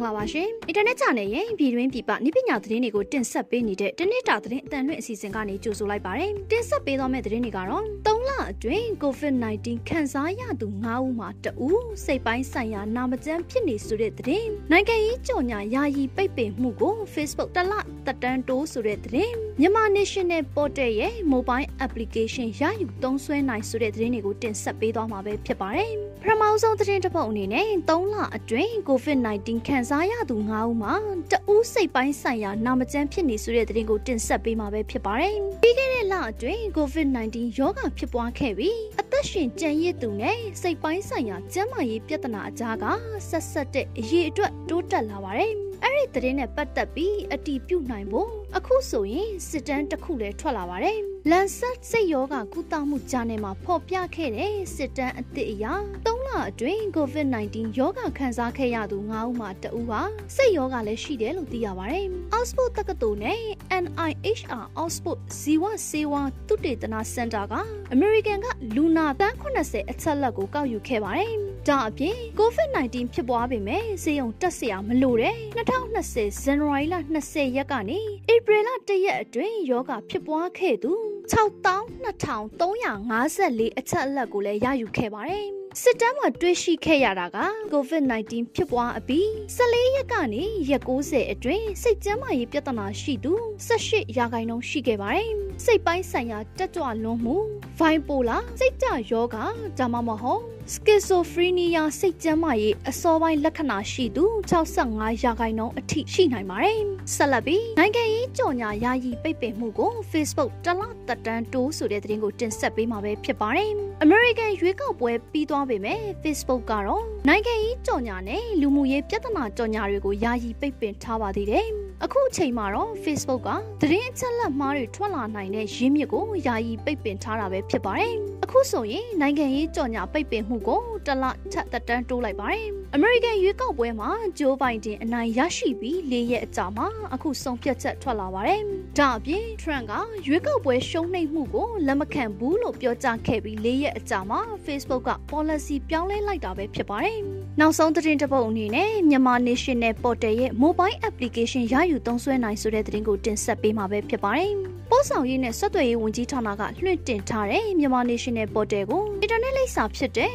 င်္ဂလာပါရှင်။အင်တာနက် channel ရဲ့ပြည်တွင်းပြည်ပနိပညာသတင်းတွေကိုတင်ဆက်ပေးနေတဲ့တနေ့တာသတင်းအတန်လွင့်အစီအစဉ်ကနေကြိုဆိုလိုက်ပါရစေ။တင်ဆက်ပေးသွားမယ့်သတင်းတွေကတော့3လအတွင်း COVID-19 ခံစားရသူ9ဦးမှာတဦးစိတ်ပိုင်းဆိုင်ရာနာမကျန်းဖြစ်နေဆိုတဲ့သတင်း။နိုင်ငံရေးကြော်ညာယာယီပိတ်ပင်မှုကို Facebook တလ တက်တန်းတိုးဆိုတဲ့သတင်း။မြန်မာ National Portal ရဲ့ mobile application ရယူသုံးစွဲနိုင်ဆိုတဲ့သတင်းတွေကိုတင်ဆက်ပေးသွားမှာပဲဖြစ်ပါတယ်။ပထမဆုံးသတင်းတစ်ပုဒ်အနေနဲ့3လအတွင်း COVID-19 ခံစားရသူ9ဦးမှာတဦးစိတ်ပိုင်းဆိုင်ရာနာမကျန်းဖြစ်နေဆိုတဲ့သတင်းကိုတင်ဆက်ပေးမှာပဲဖြစ်ပါတယ်။ပြီးခဲ့တဲ့လအတွင်း COVID-19 ရောဂါဖြစ်ပွားခဲ့ပြီးအသက်ရှင်ကျန်ရစ်သူနဲ့စိတ်ပိုင်းဆိုင်ရာကျန်းမာရေးပြဿနာအကြားကဆက်ဆက်တဲ့အရေးအတွက်တိုးတက်လာပါတယ်။ အဲ့ဒီသတင်းနဲ့ပတ်သက်ပြီးအတီးပြုတ်နိုင်ဖို့အခုဆိုရင်စစ်တမ်းတစ်ခုလည်းထွက်လာပါတယ်။လန်ဆက်စိတ်ယောဂကုသမှုဂျာနယ်မှာဖော်ပြခဲ့တဲ့စစ်တမ်းအသစ်အရ3လအတွင်း COVID-19 ရောဂါခံစားခဲ့ရသူ9ဦးမှာတဦးဟာစိတ်ယောဂလည်းရှိတယ်လို့သိရပါတယ်။ Oxford တက္ကသိုလ်နဲ့ NIHR Oxford ဇီဝဆေးဝါးသုတေသနစင်တာကအမေရိကန်ကလူနာတန်း80အချက်လက်ကိုကောက်ယူခဲ့ပါတယ်။ ဒါအပြင် COVID-19 ဖြစ်ပွားပေမဲ့ဆေးရုံတက်စရာမလိုတဲ့2020ဇန်နဝါရီလ20ရက်ကနေဧပြီလ1ရက်အတွင်းယောဂဖြစ်ပွားခဲ့သူ62,354အချက်အလက်ကိုလည်းရယူခဲ့ပါတယ်။စစ်တမ်းမှာတွေ့ရှိခဲ့ရတာက COVID-19 ဖြစ်ပွားအပြီး14ရက်ကနေရက်90အတွင်းစိတ်ကျန်းမာရေးပြဿနာရှိသူ18ရာခိုင်နှုန်းရှိခဲ့ပါတယ်။စိတ်ပိုင်းဆိုင်ရာတက်ကြွလွန်မှုဘိုင်ပိုလာစိတ်ကြယောဂဒါမှမဟုတ် schizophrenia စိတ်ကျန်းမာရေးအစောပိုင်းလက္ခဏာရှိသူ65ရာခိုင်နှုန်းအထိရှိနိုင်ပါတယ်။ဆက်လက်ပြီးနိုင်ငံရေးကြော်ညာယာယီပိတ်ပင်မှုကို Facebook တလတက်တန်းတိုးဆိုတဲ့သတင်းကိုတင်ဆက်ပေးမှာပဲဖြစ်ပါတယ်။ American ရွေးကောက်ပွဲပြီးသွားပေမဲ့ Facebook ကတော့နိုင်ငံရေးကြော်ညာနဲ့လူမှုရေးပြဿနာကြော်ညာတွေကိုယာယီပိတ်ပင်ထားပါသေးတယ်။အခုအချိန်မှာတော့ Facebook ကသတင်းအချက်အလက်မှားတွေထွက်လာနိုင်တဲ့ရင်းမြစ်ကိုယာယီပိတ်ပင်ထားတာပဲဖြစ်ပါတယ်။ အခုဆိုရင်နိုင်ငံရေးကြော်ညာပိတ်ပင်မှုကိုတလထပ်သက်တမ်းတိုးလိုက်ပါတယ်။ American ရွေးကောက်ပွဲမှာ Joe Biden အနိုင်ရရှိပြီး၄ရက်အကြာမှာအခုဆုံးဖြတ်ချက်ထွက်လာပါတယ်။ဒါအပြင် Trump ကရွေးကောက်ပွဲရှုံးနိမ့်မှုကိုလက်မခံဘူးလို့ပြောကြားခဲ့ပြီး၄ရက်အကြာမှာ Facebook က policy ပြောင်းလဲလိုက်တာပဲဖြစ်ပါတယ်။ နောက်ဆုံးသတင်းတစ်ပုဒ်အနေနဲ့မြန်မာ National Portal ရဲ့ mobile application ရယူသုံးစွဲနိုင်ဆိုတဲ့သတင်းကိုတင်ဆက်ပေးမှာပဲဖြစ်ပါတယ်။ပို့ဆောင်ရေးနဲ့ဆက်သွယ်ရေးဝန်ကြီးဌာနကလွှင့်တင်ထားတဲ့မြန်မာ National Portal ကိုအင်တာနက်လိပ်စာဖြစ်တဲ့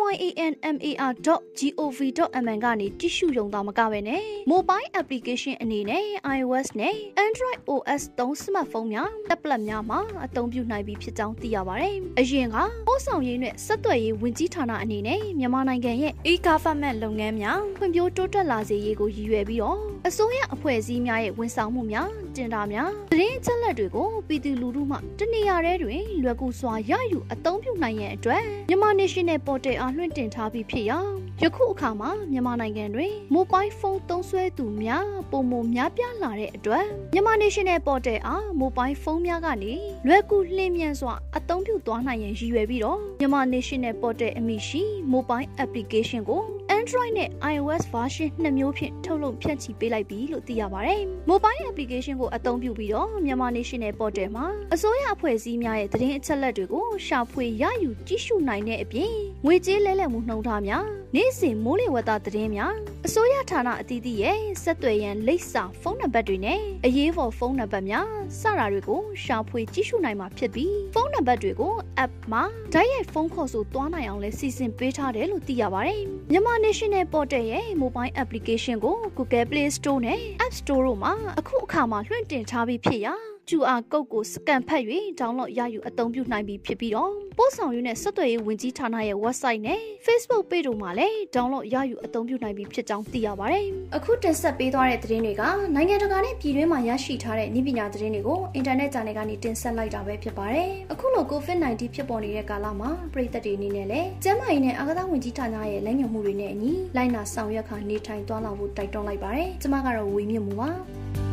www.moyanmar.gov.mn ကနေကြည့်ရှုရုံသာမကပဲနဲ့ mobile application အနေနဲ့ iOS နဲ့ Android OS သုံး smartphone များ tablet များမှာအသုံးပြုနိုင်ပြီဖြစ်ကြောင်းသိရပါတယ်။အရင်ကပို့ဆောင်ရေးနဲ့ဆက်သွယ်ရေးဝန်ကြီးဌာနအနေနဲ့မြန်မာနိုင်ငံရဲ့ e-government လုပ်ငန်းများဖွံ့ဖြိုးတိုးတက်လာစေရေးကိုရည်ရွယ်ပြီးတော့အစိုးရအဖွဲ့အစည်းများရဲ့ဝန်ဆောင်မှုများတင်တာများသတင်းအချက်အလက်တွေကိုပြည်သူလူထုမှတနေရာထဲတွင်လွယ်ကူစွာရယူအသုံးပြုနိုင်ရန်အတွက်မြန်မာ National Portal အားလွှင့်တင်ထားပြီးဖြစ်ရာယခုအခါမှာမြန်မာနိုင်ငံတွင် Mobile Phone သုံးစွဲသူများပုံမများပြားလာတဲ့အတွက်မြန်မာ National Portal အား Mobile Phone များကနေလွယ်ကူလျင်မြန်စွာအသုံးပြုသွားနိုင်ရန်ရည်ရွယ်ပြီးတော့မြန်မာ National Portal အမည်ရှိ Mobile Application ကို Android နဲ့ iOS version နှစ်မျိုးဖြင့်ထုတ်လုပ်ဖြန့်ချိပေးလိုက်ပြီလို့သိရပါတယ်။ Mobile application ကိုအသုံးပြုပြီးတော့မြန်မာ National Portal မှာအစိုးရအဖွဲ့အစည်းများရဲ့သတင်းအချက်အလက်တွေကိုရှာဖွေရယူကြည့်ရှုနိုင်တဲ့အပြင်ငွေကြေးလဲလှယ်မှုနှုန်းထားများ နေ့စဉ်မိုးလေဝသသတင်းများအစိုးရဌာနအသီးသီးရဲ့ဆက်သွယ်ရန်လိပ်စာဖုန်းနံပါတ်တွေနဲ့အရေးပေါ်ဖုန်းနံပါတ်များစတာတွေကိုရှာဖွေကြည့်ရှုနိုင်မှာဖြစ်ပြီးဖုန်းနံပါတ်တွေကို app မှာဓာတ်ရိုက်ဖုန်းခေါ်ဆိုသွားနိုင်အောင်လဲစီစဉ်ပေးထားတယ်လို့သိရပါတယ်။မြန်မာ National Portal ရဲ့ mobile application ကို Google Play Store နဲ့ App Store တို့မှာအခုအခါမှာလွှင့်တင်ထားပြီးဖြစ်ရာ QR code ကိုစကန်ဖတ်၍ဒေါင်းလော့ရယူအသုံးပြုနိုင်ပြီဖြစ်ပြီးတော့ပို့ဆောင်ရေးနဲ့ဆက်သွယ်ရေးဝန်ကြီးဌာနရဲ့ website နဲ့ Facebook page တို့မှာလည်းဒေါင်းလော့ရယူအသုံးပြုနိုင်ပြီဖြစ်ကြောင်းသိရပါတယ်။အခုတင်ဆက်ပေးသွားတဲ့သတင်းတွေကနိုင်ငံတကာနဲ့ပြည်တွင်းမှာရရှိထားတဲ့ဤပညာသတင်းတွေကိုအင်တာနက် channel ကနေတင်ဆက်လိုက်တာပဲဖြစ်ပါတယ်။အခုလို COVID-19 ဖြစ်ပေါ်နေတဲ့ကာလမှာပြည်သက်တွေအနေနဲ့လည်းကျန်းမာရေးနဲ့အာကစားဝန်ကြီးဌာနရဲ့လက်ညှိုးမှုတွေနဲ့အညီလိုက်နာဆောင်ရွက်ခါနေထိုင်သွားလာဖို့တိုက်တွန်းလိုက်ပါတယ်။ကျွန်မကတော့ဝေမြင့်မှုပါ။